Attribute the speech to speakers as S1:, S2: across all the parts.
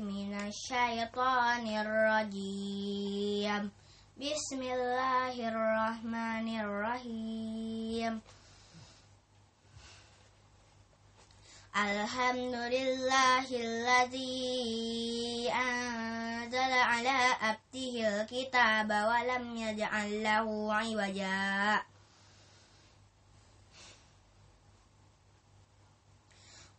S1: من الشيطان الرجيم بسم الله الرحمن الرحيم الحمد لله الذي أنزل على عبده الكتاب ولم يجعل له عوجا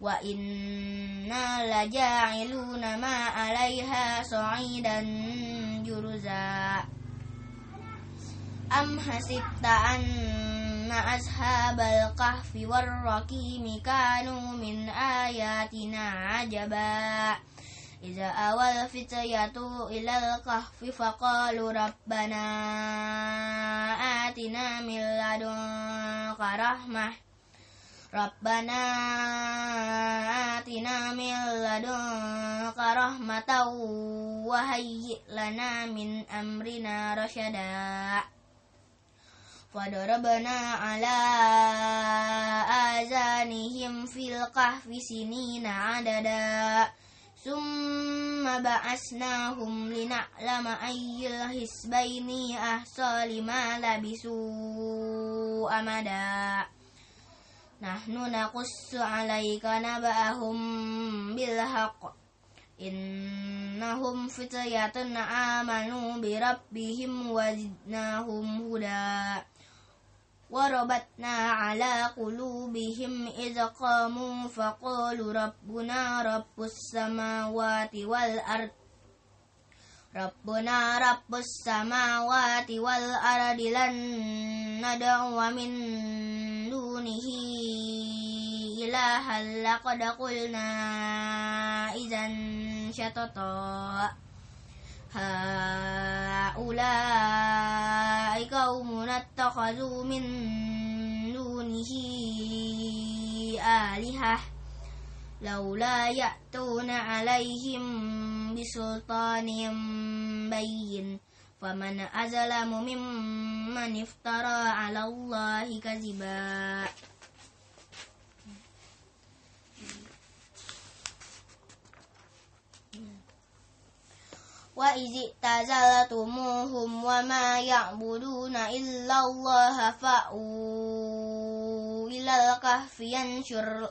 S1: وإنا لجاعلون ما عليها صعيدا جرزا أم حسبت أن أصحاب الكهف والرقيم كانوا من آياتنا عجبا إذا أوى الفتية إلى الكهف فقالوا ربنا آتنا من لدنك رحمة ربنا آتنا من لدنك رحمة وهيئ لنا من أمرنا رشدا. فضربنا على آذانهم في الكهف سنين عددا. ثم بعثناهم لنعلم أي الحسبين أحصى لما لبثوا أمدا. نحن نقص عليك نبأهم بالحق. إنهم فتية آمنوا بربهم وزدناهم هدى. وربطنا على قلوبهم إذ قاموا فقالوا ربنا رب السماوات والأرض ربنا رب السماوات والأرض لن ندعو من دونه إلها لقد قلنا إذا شططا هؤلاء قوم اتخذوا من دونه آلهة لولا يأتون عليهم بسلطان بين فمن أظلم ممن افترى على الله كذبا وإذ اعتزلتموهم وما يعبدون إلا الله فأووا إلى الكهف ينشر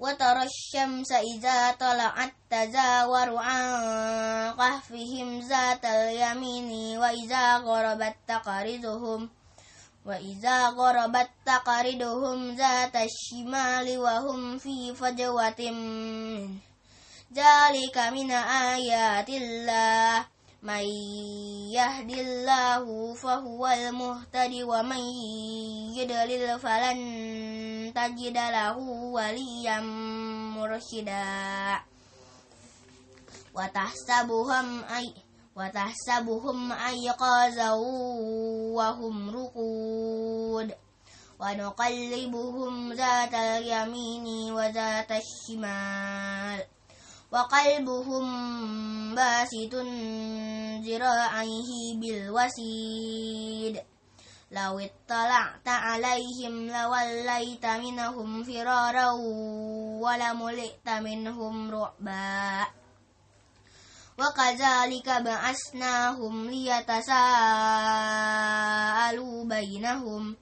S1: وترى الشمس إذا طلعت تزاور عن قهفهم ذات اليمين وإذا غربت تقرضهم وإذا غربت تقرضهم ذات الشمال وهم في فجوة منه ذلك من آيات الله. من يهد الله فهو المهتد ومن يضلل فلن تجد له وليا مرشدا. وتحسبهم أي وتحسبهم أيقاظا وهم رقود. ونقلبهم ذات اليمين وذات الشمال. وقلبهم باسط ذراعيه بالوسيد. لو اطلعت عليهم لوليت منهم فرارا ولملئت منهم رعبا. وكذلك بعثناهم ليتساءلوا بينهم.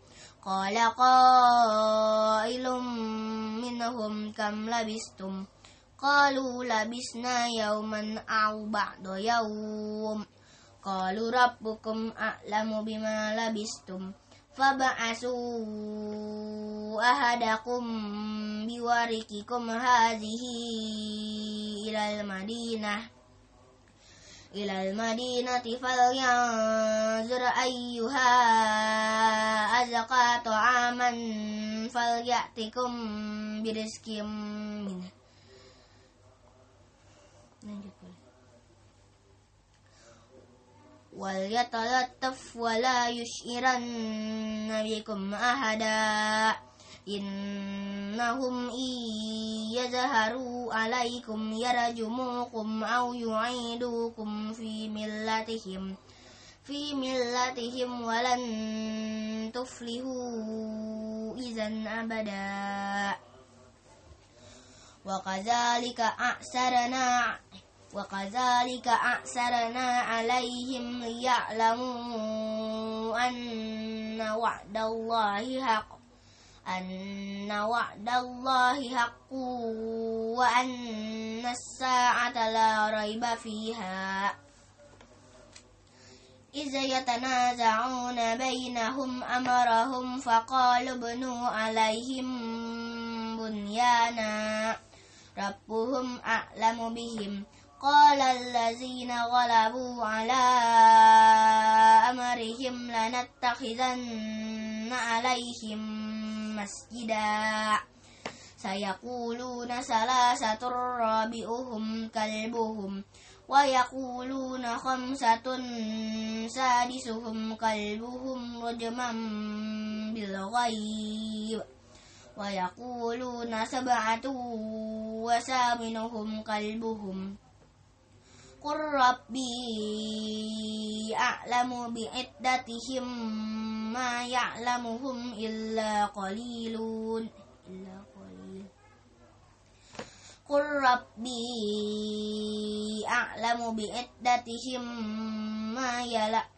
S1: قال قائل منهم كم لبستم قالوا لبسنا يوما أو بعض يوم قالوا ربكم أعلم بما لبستم فبعثوا أحدكم بورقكم هذه إلى المدينة إلى المدينة فلينظر أيها أزكى طعاما فليأتكم برزق منه وليتلطف ولا يشعرن بكم أحدا إنهم إن يظهروا عليكم يرجموكم أو يعيدوكم في ملتهم في ملتهم ولن تفلحوا إذا أبدا وكذلك أعسرنا وكذلك أعسرنا عليهم ليعلموا أن وعد الله حق أن وعد الله حق وأن الساعة لا ريب فيها. إذ يتنازعون بينهم أمرهم فقالوا ابنوا عليهم بنيانا. ربهم أعلم بهم قال الذين غلبوا على أمرهم لنتخذن عليهم مسجدا سيقولون ثلاثة رابئهم كلبهم ويقولون خمسة سادسهم كلبهم رجما بالغيب ويقولون سبعة وثامنهم كلبهم قل ربي أعلم بعدتهم ما يعلمهم إلا قليل إلا قليل. قل ربي أعلم بعدتهم ما يلا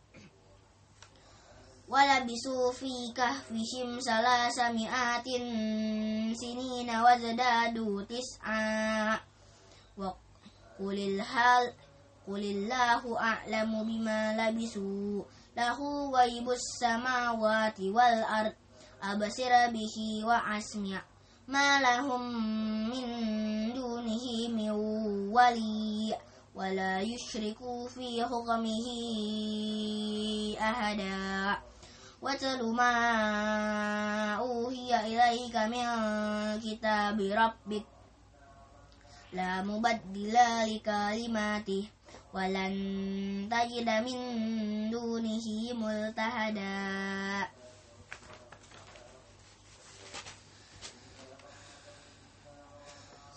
S1: ولبسوا في كهفهم ثلاثمائة سنين وازدادوا تسعا. قل الحال قل الله أعلم بما لبسوا. له غيب السماوات والأرض. أبصر به وأسمع. ما لهم من دونه من ولي. ولا يشرك في حكمه أحدا. واتل ما أوهي إليك من كتاب ربك لا مبدل لكلماته ولن تجد من دونه ملتهدا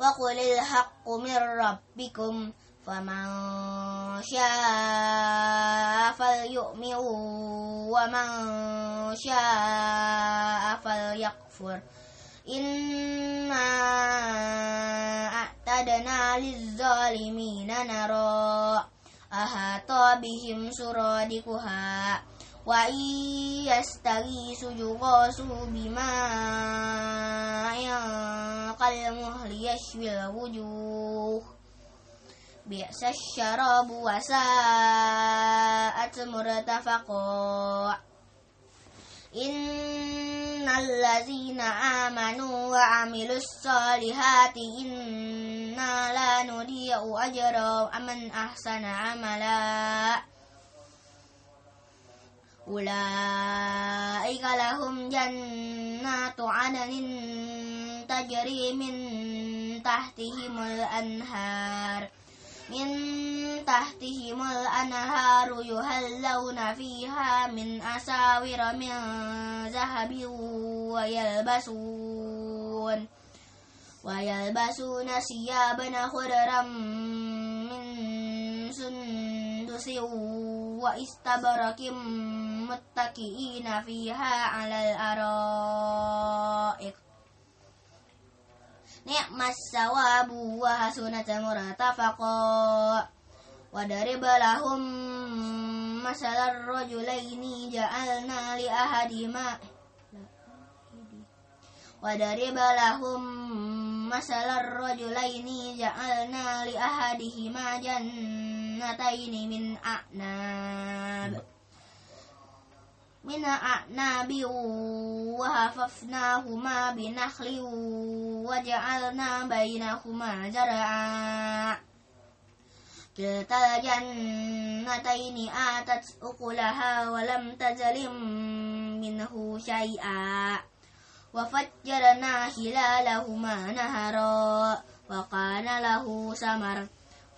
S1: وقل الحق من ربكم فمن شاء فليؤمن ومن شاء فليكفر. إنا أعتدنا للظالمين نرى أحاط بهم سرادقها. وإن يستغيثوا يغاثوا بماء كالمهل يشوي الوجوه بئس الشراب وساءت مرتفقا إن الذين آمنوا وعملوا الصالحات إنا لا نضيع أجر من أحسن عملا أولئك لهم جنات عدن تجري من تحتهم الأنهار من تحتهم الأنهار يهلون فيها من أساور من ذهب ويلبسون ويلبسون ثيابا خضرا من سندس واستبرك متكئين فيها على الأرائك نعم الثواب وحسنة مرتفقا وضرب لهم مثل الرجلين جعلنا لأحدهما وضرب لهم مثل الرجلين جعلنا لأحدهما جنتين من أعناب من أعناب وهففناهما بنخل وجعلنا بينهما زرعا كلتا الجنتين آتت أكلها ولم تظلم منه شيئا وفجرنا خلالهما نهرا وكان له ثمر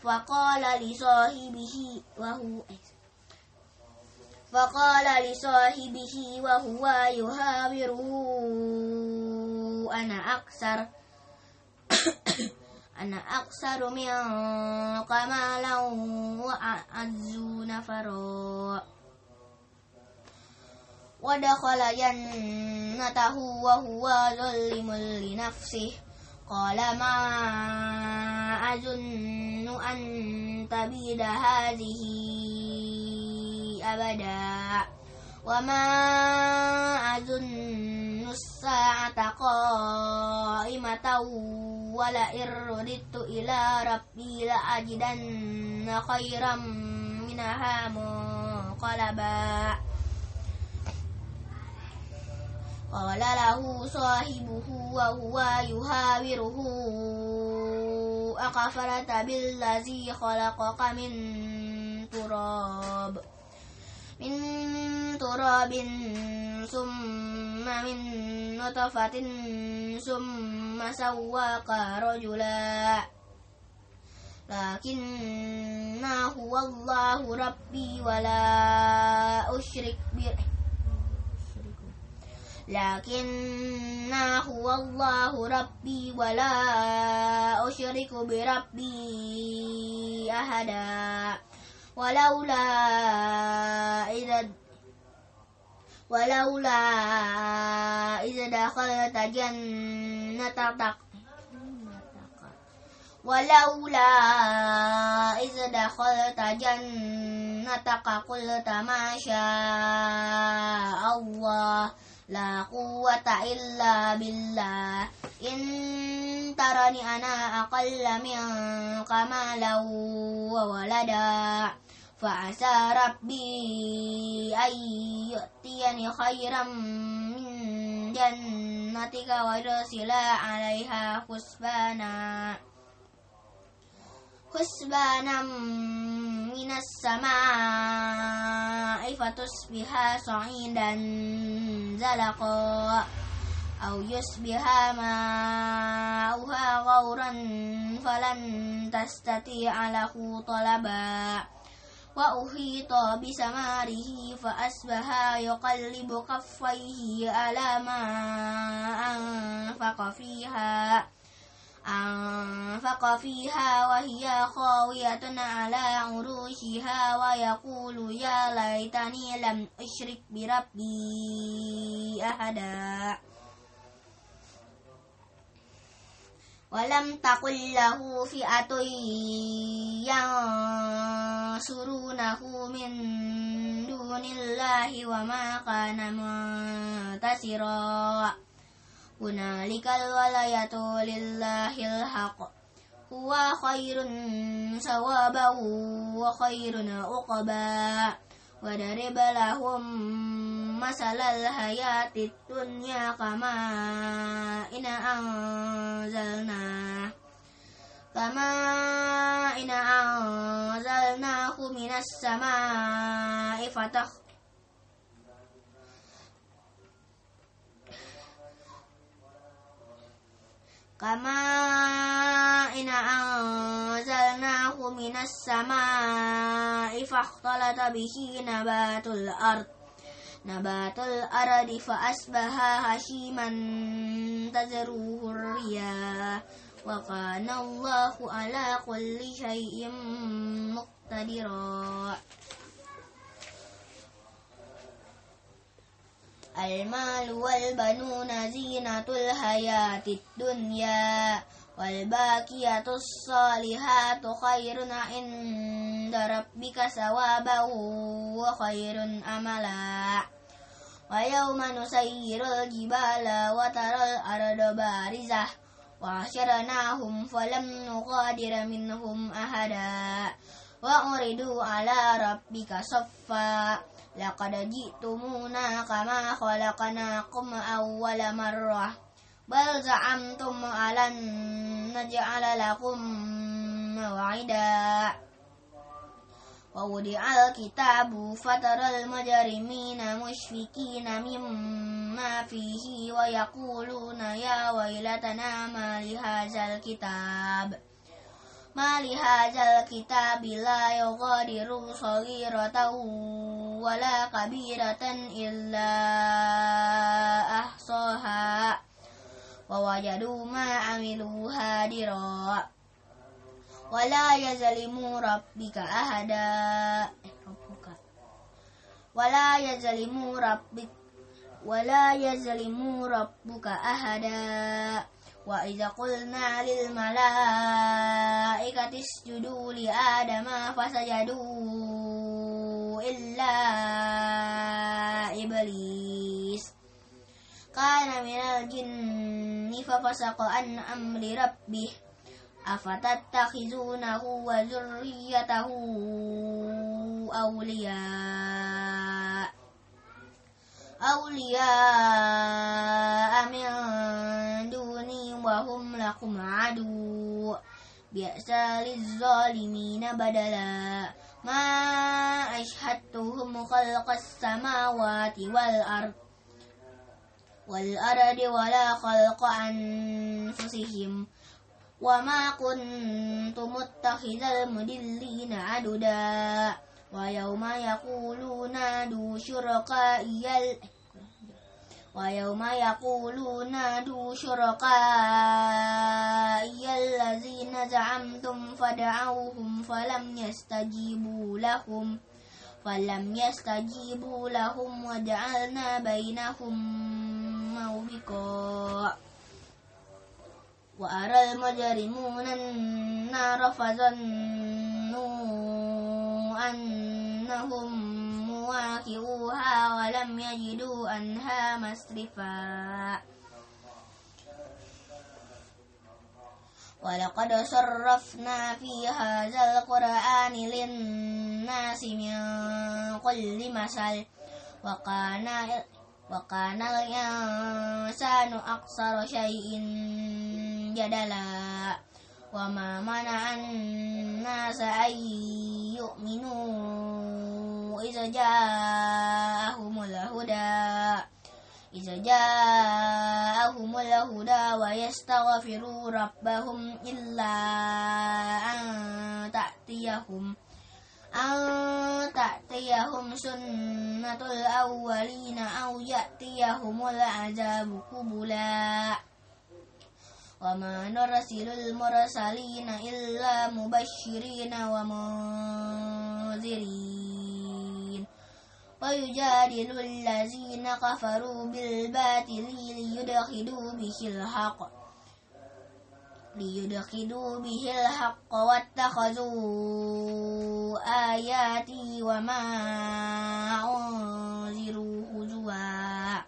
S1: فقال لصاحبه وهو فقال لصاحبه وهو يهاوره أنا أكثر أنا أكثر منك مالا وأعز نفرا. ودخل جنته وهو ظلم لنفسه. قال ما أظن أن تبيد هذه أبدا وما أظن الساعة قائمة ولئن رددت إلى ربي لأجدن خيرا منها منقلبا قال له صاحبه وهو يهاوره أكفرت بالذي خلقك من تراب من تراب ثم من نطفة ثم سواك رجلا لكن هو الله ربي ولا أشرك به. لكن هو الله ربي ولا أشرك بربي أحدا. ولولا إذا ولولا إذا دخلت جنتك ولولا إذا دخلت جنتك قلت ما شاء الله. لا قوة إلا بالله. إن ترني أنا أقل منك مالا وولدا فعسى ربي أن يؤتيني خيرا من جنتك ويرسل عليها حسبانا. حسبانا من السماء فتصبح صعيدا زلقا أو يصبح ماؤها غورا فلن تستطيع له طلبا وأحيط بسماره فأصبح يقلب كفيه على ما أنفق فيها أنفق فيها وهي خاوية على عروشها ويقول يا ليتني لم أشرك بربي أحدا. ولم تقل له فئة ينصرونه من دون الله وما كان منتصرا. هنالك الولاية لله الحق. هو خير ثوابا وخير عقبا وضرب لهم مثل الحياة الدنيا كما إن أنزلناه كما إن أنزلناه من السماء فتخ كما إن أنزلناه من السماء فاختلط به نبات الأرض نبات الأرض فأصبح هشيما تزروه الرياح وكان الله على كل شيء مقتدرا المال والبنون زينة الحياة الدنيا والباقية الصالحات خير عند ربك ثوابا وخير أملا. ويوم نسير الجبال وترى الأرض بارزة وحشرناهم فلم نغادر منهم أحدا. وأردوا على ربك صفا لقد جئتمونا كما خلقناكم أول مرة. بل زعمتم ألن نجعل لكم موعدا. ووضع الكتاب فترى المجرمين مشفقين مما فيه ويقولون يا ويلتنا ما لهذا الكتاب. ما لهذا الكتاب لا يغادر صغيرة ولا كبيرة إلا أحصاها ووجدوا ما عملوا هادرا ولا يظلم ربك أحدا ولا يظلم ربك ولا يظلم ربك أحدا وإذا قلنا للملائكة اسجدوا لآدم فسجدوا إلا إبليس كان من الجن ففسق عن أمر ربه أفتتخذونه وذريته أولياء أولياء من دوني وهم لكم عدو. بئس للظالمين بدلا. ما أشهدتهم خلق السماوات والأرض والأرض ولا خلق أنفسهم. وما كنت متخذ المدلين عددا. ويوم يقولون نادوا شركائي ويوم يقولون نادوا شركائي الذين زعمتم فدعوهم فلم يستجيبوا لهم فلم يستجيبوا لهم وجعلنا بينهم موبقا. وأرى المجرمون النار فظنوا أنهم مواقعوها ولم يجدوا عنها مصرفا ولقد صرفنا في هذا القرآن للناس من كل مثل. وكان وكان الإنسان أكثر شيء جدلا. وما منع الناس أن يؤمنوا إذا جاءهم الهدى إذا جاءهم الهدى ويستغفروا ربهم إلا أن تأتيهم أن تأتيهم سنة الأولين أو يأتيهم العذاب قبلا وما نرسل المرسلين إلا مبشرين ومنذرين. ويجادل الذين كفروا بالباطل ليدخلوا به الحق ليدخلوا به الحق واتخذوا آياتي وما أنذروا هزوا.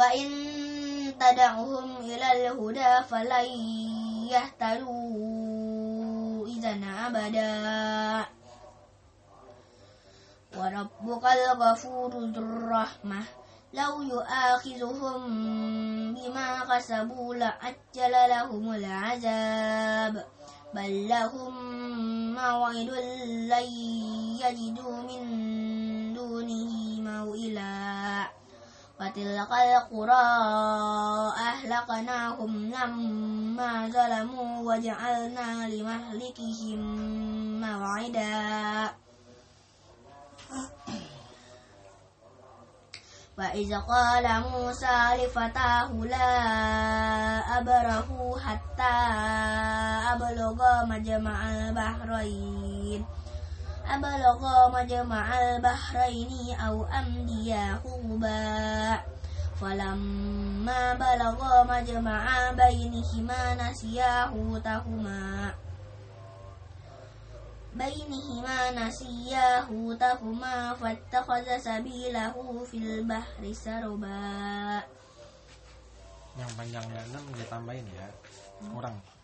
S1: وإن تدعهم إلى الهدى فلن يهتدوا إذا أبدا وربك الغفور ذو الرحمة لو يؤاخذهم بما كسبوا لعجل لهم العذاب بل لهم موعد لن يجدوا من دونه موئلا وتلك القرى أهلكناهم لما ظلموا وجعلنا لمهلكهم موعدا. وإذ قال موسى لفتاه لا أبره حتى أبلغ مجمع البحرين. أبلغ مجمع البحرين أو أمضي حقبا فلما بلغ مجمع بينهما نسيا حوتهما بينهما نسيا حوتهما فاتخذ سبيله في البحر سربا
S2: yang panjangnya 6 ditambahin ya kurang namanya kurang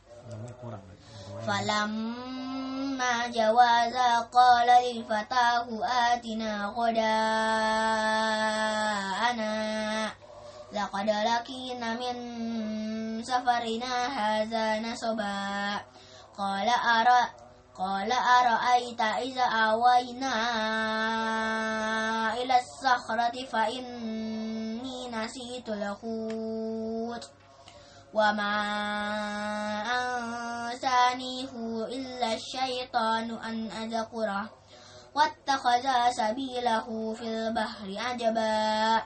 S1: فلما جوازا قال لفتاه آتنا غداءنا لقد لقينا من سفرنا هذا نصبا قال أرى قال أرأيت إذا آوينا إلى الصخرة فإني نسيت الحوت وما أنسانيه إلا الشيطان أن أذكره واتخذ سبيله في البحر عجبا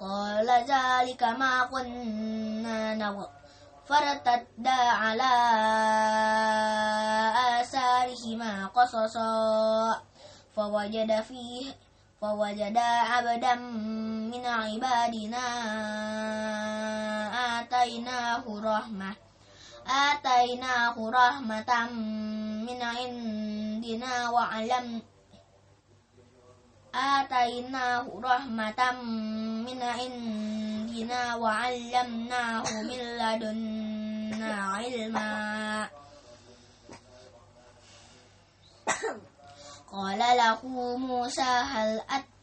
S1: قال ذلك ما كنا نبغي فارتدا على آثارهما قصصا فوجد فيه فوجدا عبدا من عبادنا آتيناه رحمة. آتيناه رحمة من عندنا وعلم آتيناه رحمة من عندنا وعلمناه من لدنا علما. قال له موسى هل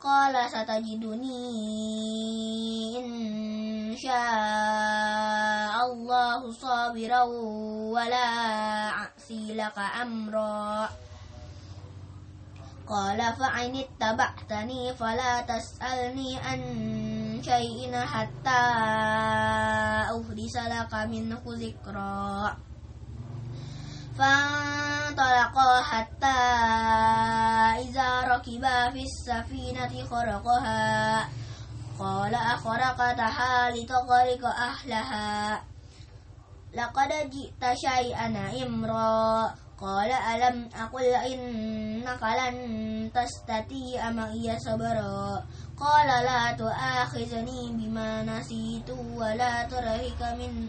S1: قال ستجدني إن شاء الله صابرا ولا أعصي لك أمرا. قال فإن اتبعتني فلا تسألني عن شيء حتى أحدث لك منه ذكرا. فانطلقا حتى إذا ركبا في السفينة خرقها. قال أخرقتها لتغرق أهلها. لقد جئت شيئا إمرا. قال ألم أقل إنك لن تستطيع معي صبرا. قال لا تؤاخذني بما نسيت ولا ترهك من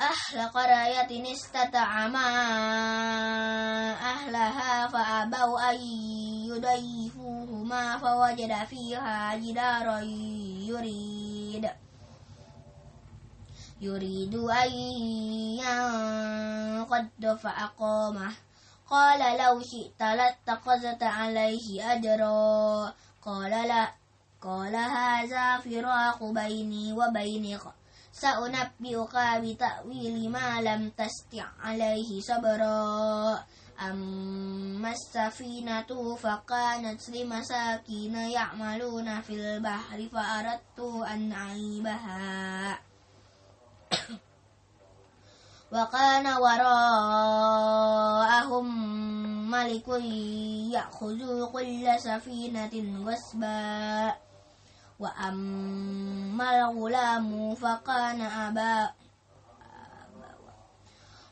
S1: أهل قرية استطعما أهلها فأبوا أن يضيفوهما فوجد فيها جدارا يريد يريد أن ينقض فأقامه. قال لو شئت لاتخذت عليه أجرا. قال لا قال هذا فراق بيني وبينك سأنبئك بتأويل ما لم تستع عليه صبرا. أما السفينة فكانت لمساكين يعملون في البحر فأردت أن أعيبها. وكان وراءهم ملك يأخذ كل سفينة غصبا وأما الغلام فكان أبا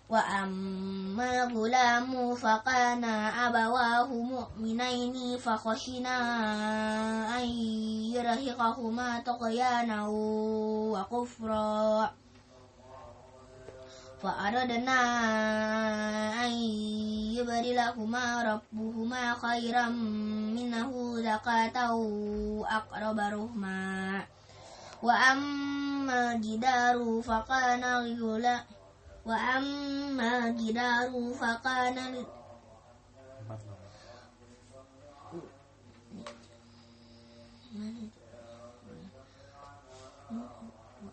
S1: وأما الغلام فكان أبواه مؤمنين فخشنا أن يرهقهما طغيانا وكفرا فأردنا أن يبدلهما ربهما خيرا منه زكاة أقرب رحما. وأما جدار فكان رجلا وأما جدار فكان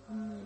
S1: وأما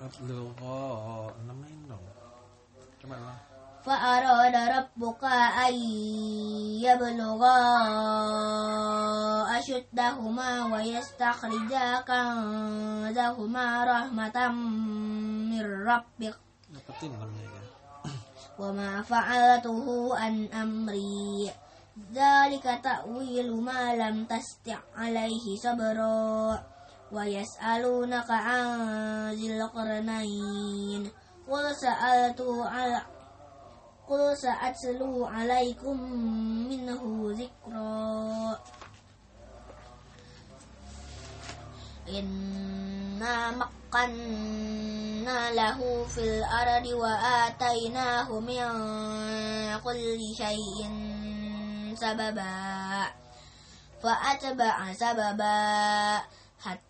S2: lu kok nemenin dong coba lah
S1: فأراد ربك أن يبلغا أشدهما ويستخرجا كنزهما رحمة من ربك
S2: dapetin namanya ya
S1: وما فعلته عن أمري ذلك تأويل ما لم تستع عليه صبرا ويسألونك عن ذي القرنين قل سألت على قل سأتلو عليكم منه ذكرا. إنا مكنا له في الأرض وآتيناه من كل شيء سببا فأتبع سببا حتى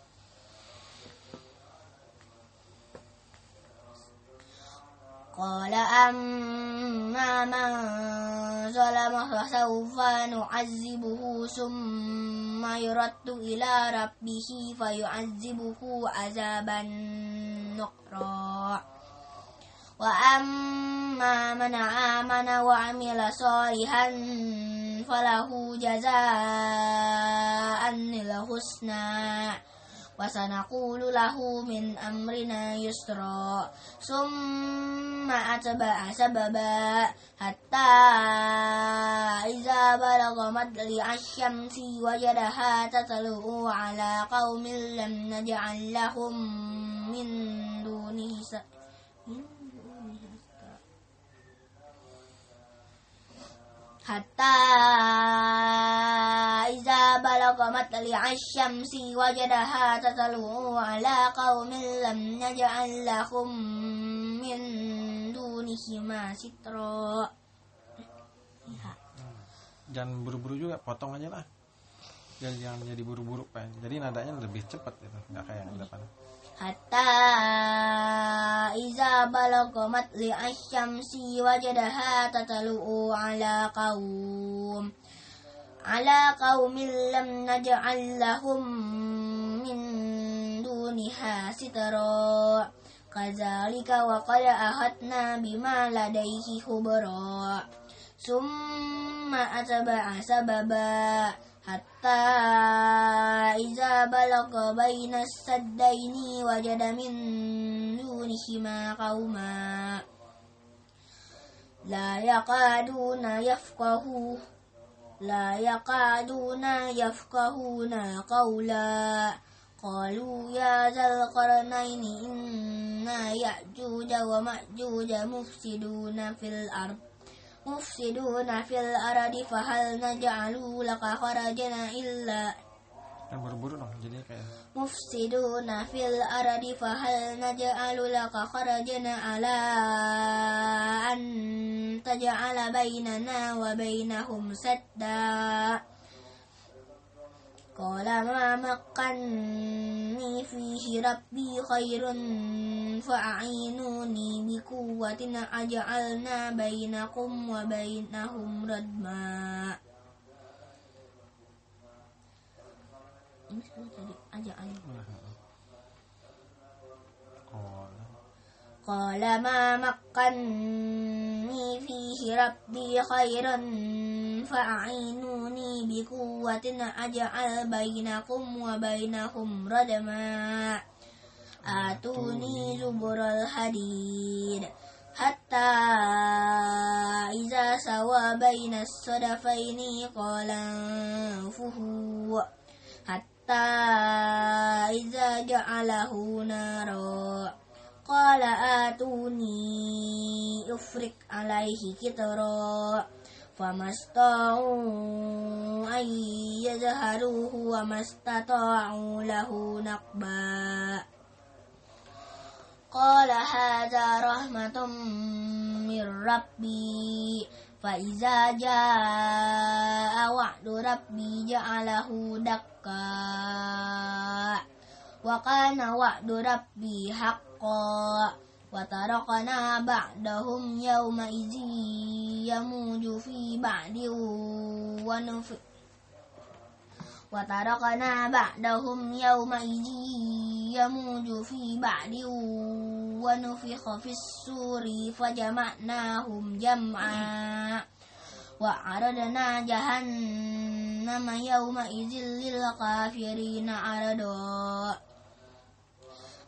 S1: قال أما من ظلم فسوف نعذبه ثم يرد إلى ربه فيعذبه عذابا نقرا. وأما من آمن وعمل صالحا فله جزاء الحسنى. وسنقول له من أمرنا يسرا. ثم أتبع سببا حتى إذا بلغ مطلع الشمس وجدها تطلع على قوم لم نجعل لهم من دونه س... حتى إذا بلغ مطلع الشمس وجدها تطلع على قوم لم نجعل لهم من دونهما سترا
S2: jangan buru-buru juga potong aja lah jangan jangan jadi buru-buru pak jadi nadanya lebih cepat gitu nggak kayak yang depan
S1: حتى إذا بلغ مطلع الشمس وجدها تطلع على قوم على قوم لم نجعل لهم من دونها سترا. كذلك وقد أهتنا بما لديه خبرا. ثم أتبع سببا حتى بلغ بين السدين وجد من دونهما قوما لا يقعدون يفقهوا لا يقعدون يفقهون قولا قالوا يا ذا القرنين إن يأجوج ومأجوج مفسدون في الأرض مفسدون في الأرض فهل نجعل لك خرجا إلا
S2: kan buru-buru dong jadi kayak
S1: مفسدون في الأرض فهل نجعل لك خرجا على أن تجعل بيننا وبينهم سدا قال ما مكني فيه ربي خير فأعينوني بقوة أجعلنا بينكم وبينهم ردما ini sekarang tadi aja'al
S2: oh
S1: قال ما مكني فيه ربي خيرا فأعينوني بقوة أجعل بينكم وبينهم ردما. آتوني زبر الحديد حتى إذا سوى بين الصدفين قال انفهوا إذا جعله نارا قال آتوني أفرق عليه كترا فما استطاعوا أن يظهروه وما استطاعوا له نقبا. قال هذا رحمة من ربي. فإذا جاء وعد ربي جعله دكا. وكان وعد ربي حقا. وتركنا بعدهم يومئذ يموج في بعد ونف وتركنا بعدهم يومئذ يموج في بعد ونفخ في السور فجمعناهم جمعا وعرضنا جهنم يومئذ للكافرين عرضا.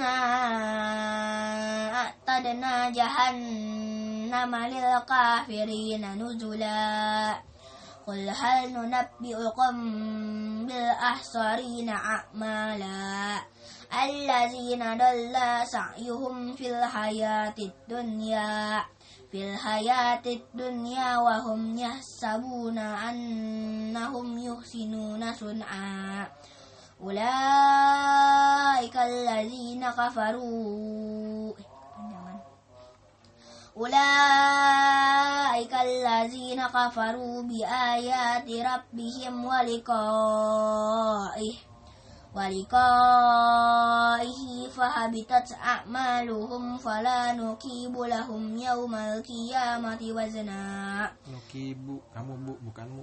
S1: إنا أعتدنا جهنم للكافرين نزلا قل هل ننبئكم بالأحصرين أعمالا الذين ضل سعيهم في الحياة الدنيا في الحياة الدنيا وهم يحسبون أنهم يحسنون صنعا أولئك الذين كفروا أولئك الذين كفروا بآيات ربهم ولقائه ولقائه فهبطت أعمالهم فلا نكيب لهم يوم القيامة وزنا
S2: Nukibu, kamu bu, bukan mu.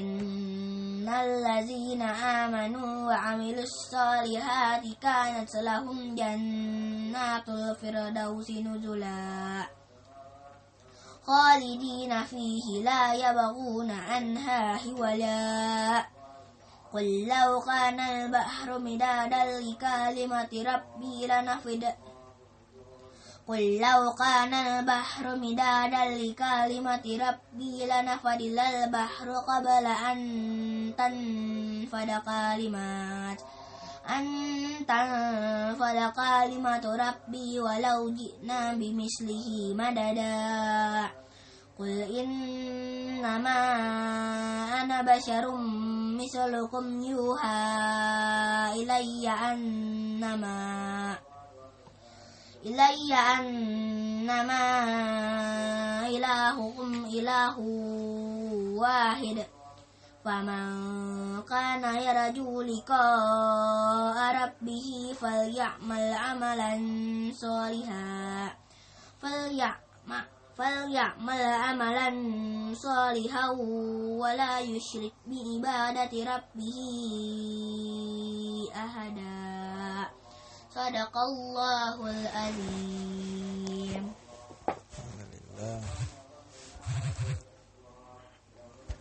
S1: إن الذين آمنوا وعملوا الصالحات كانت لهم جنات الفردوس نزلا خالدين فيه لا يبغون عنها حولا قل لو كان البحر مدادا لكلمة ربي لنفد قل لو كان البحر مدادا لكلمة ربي لنفد البحر قبل أن تنفد كلمات أن تنفد كلمة ربي ولو جئنا بمثله مددا. قل إنما أنا بشر مثلكم يوحى إلي أنما إلي أنما إلهكم إله واحد. فمن كان يرجو لقاء ربه فليعمل عملا صالحا. فليعمل عملا صالحا ولا يشرك بعبادة ربه أحدا. Sadaqallahul azim. Alhamdulillah.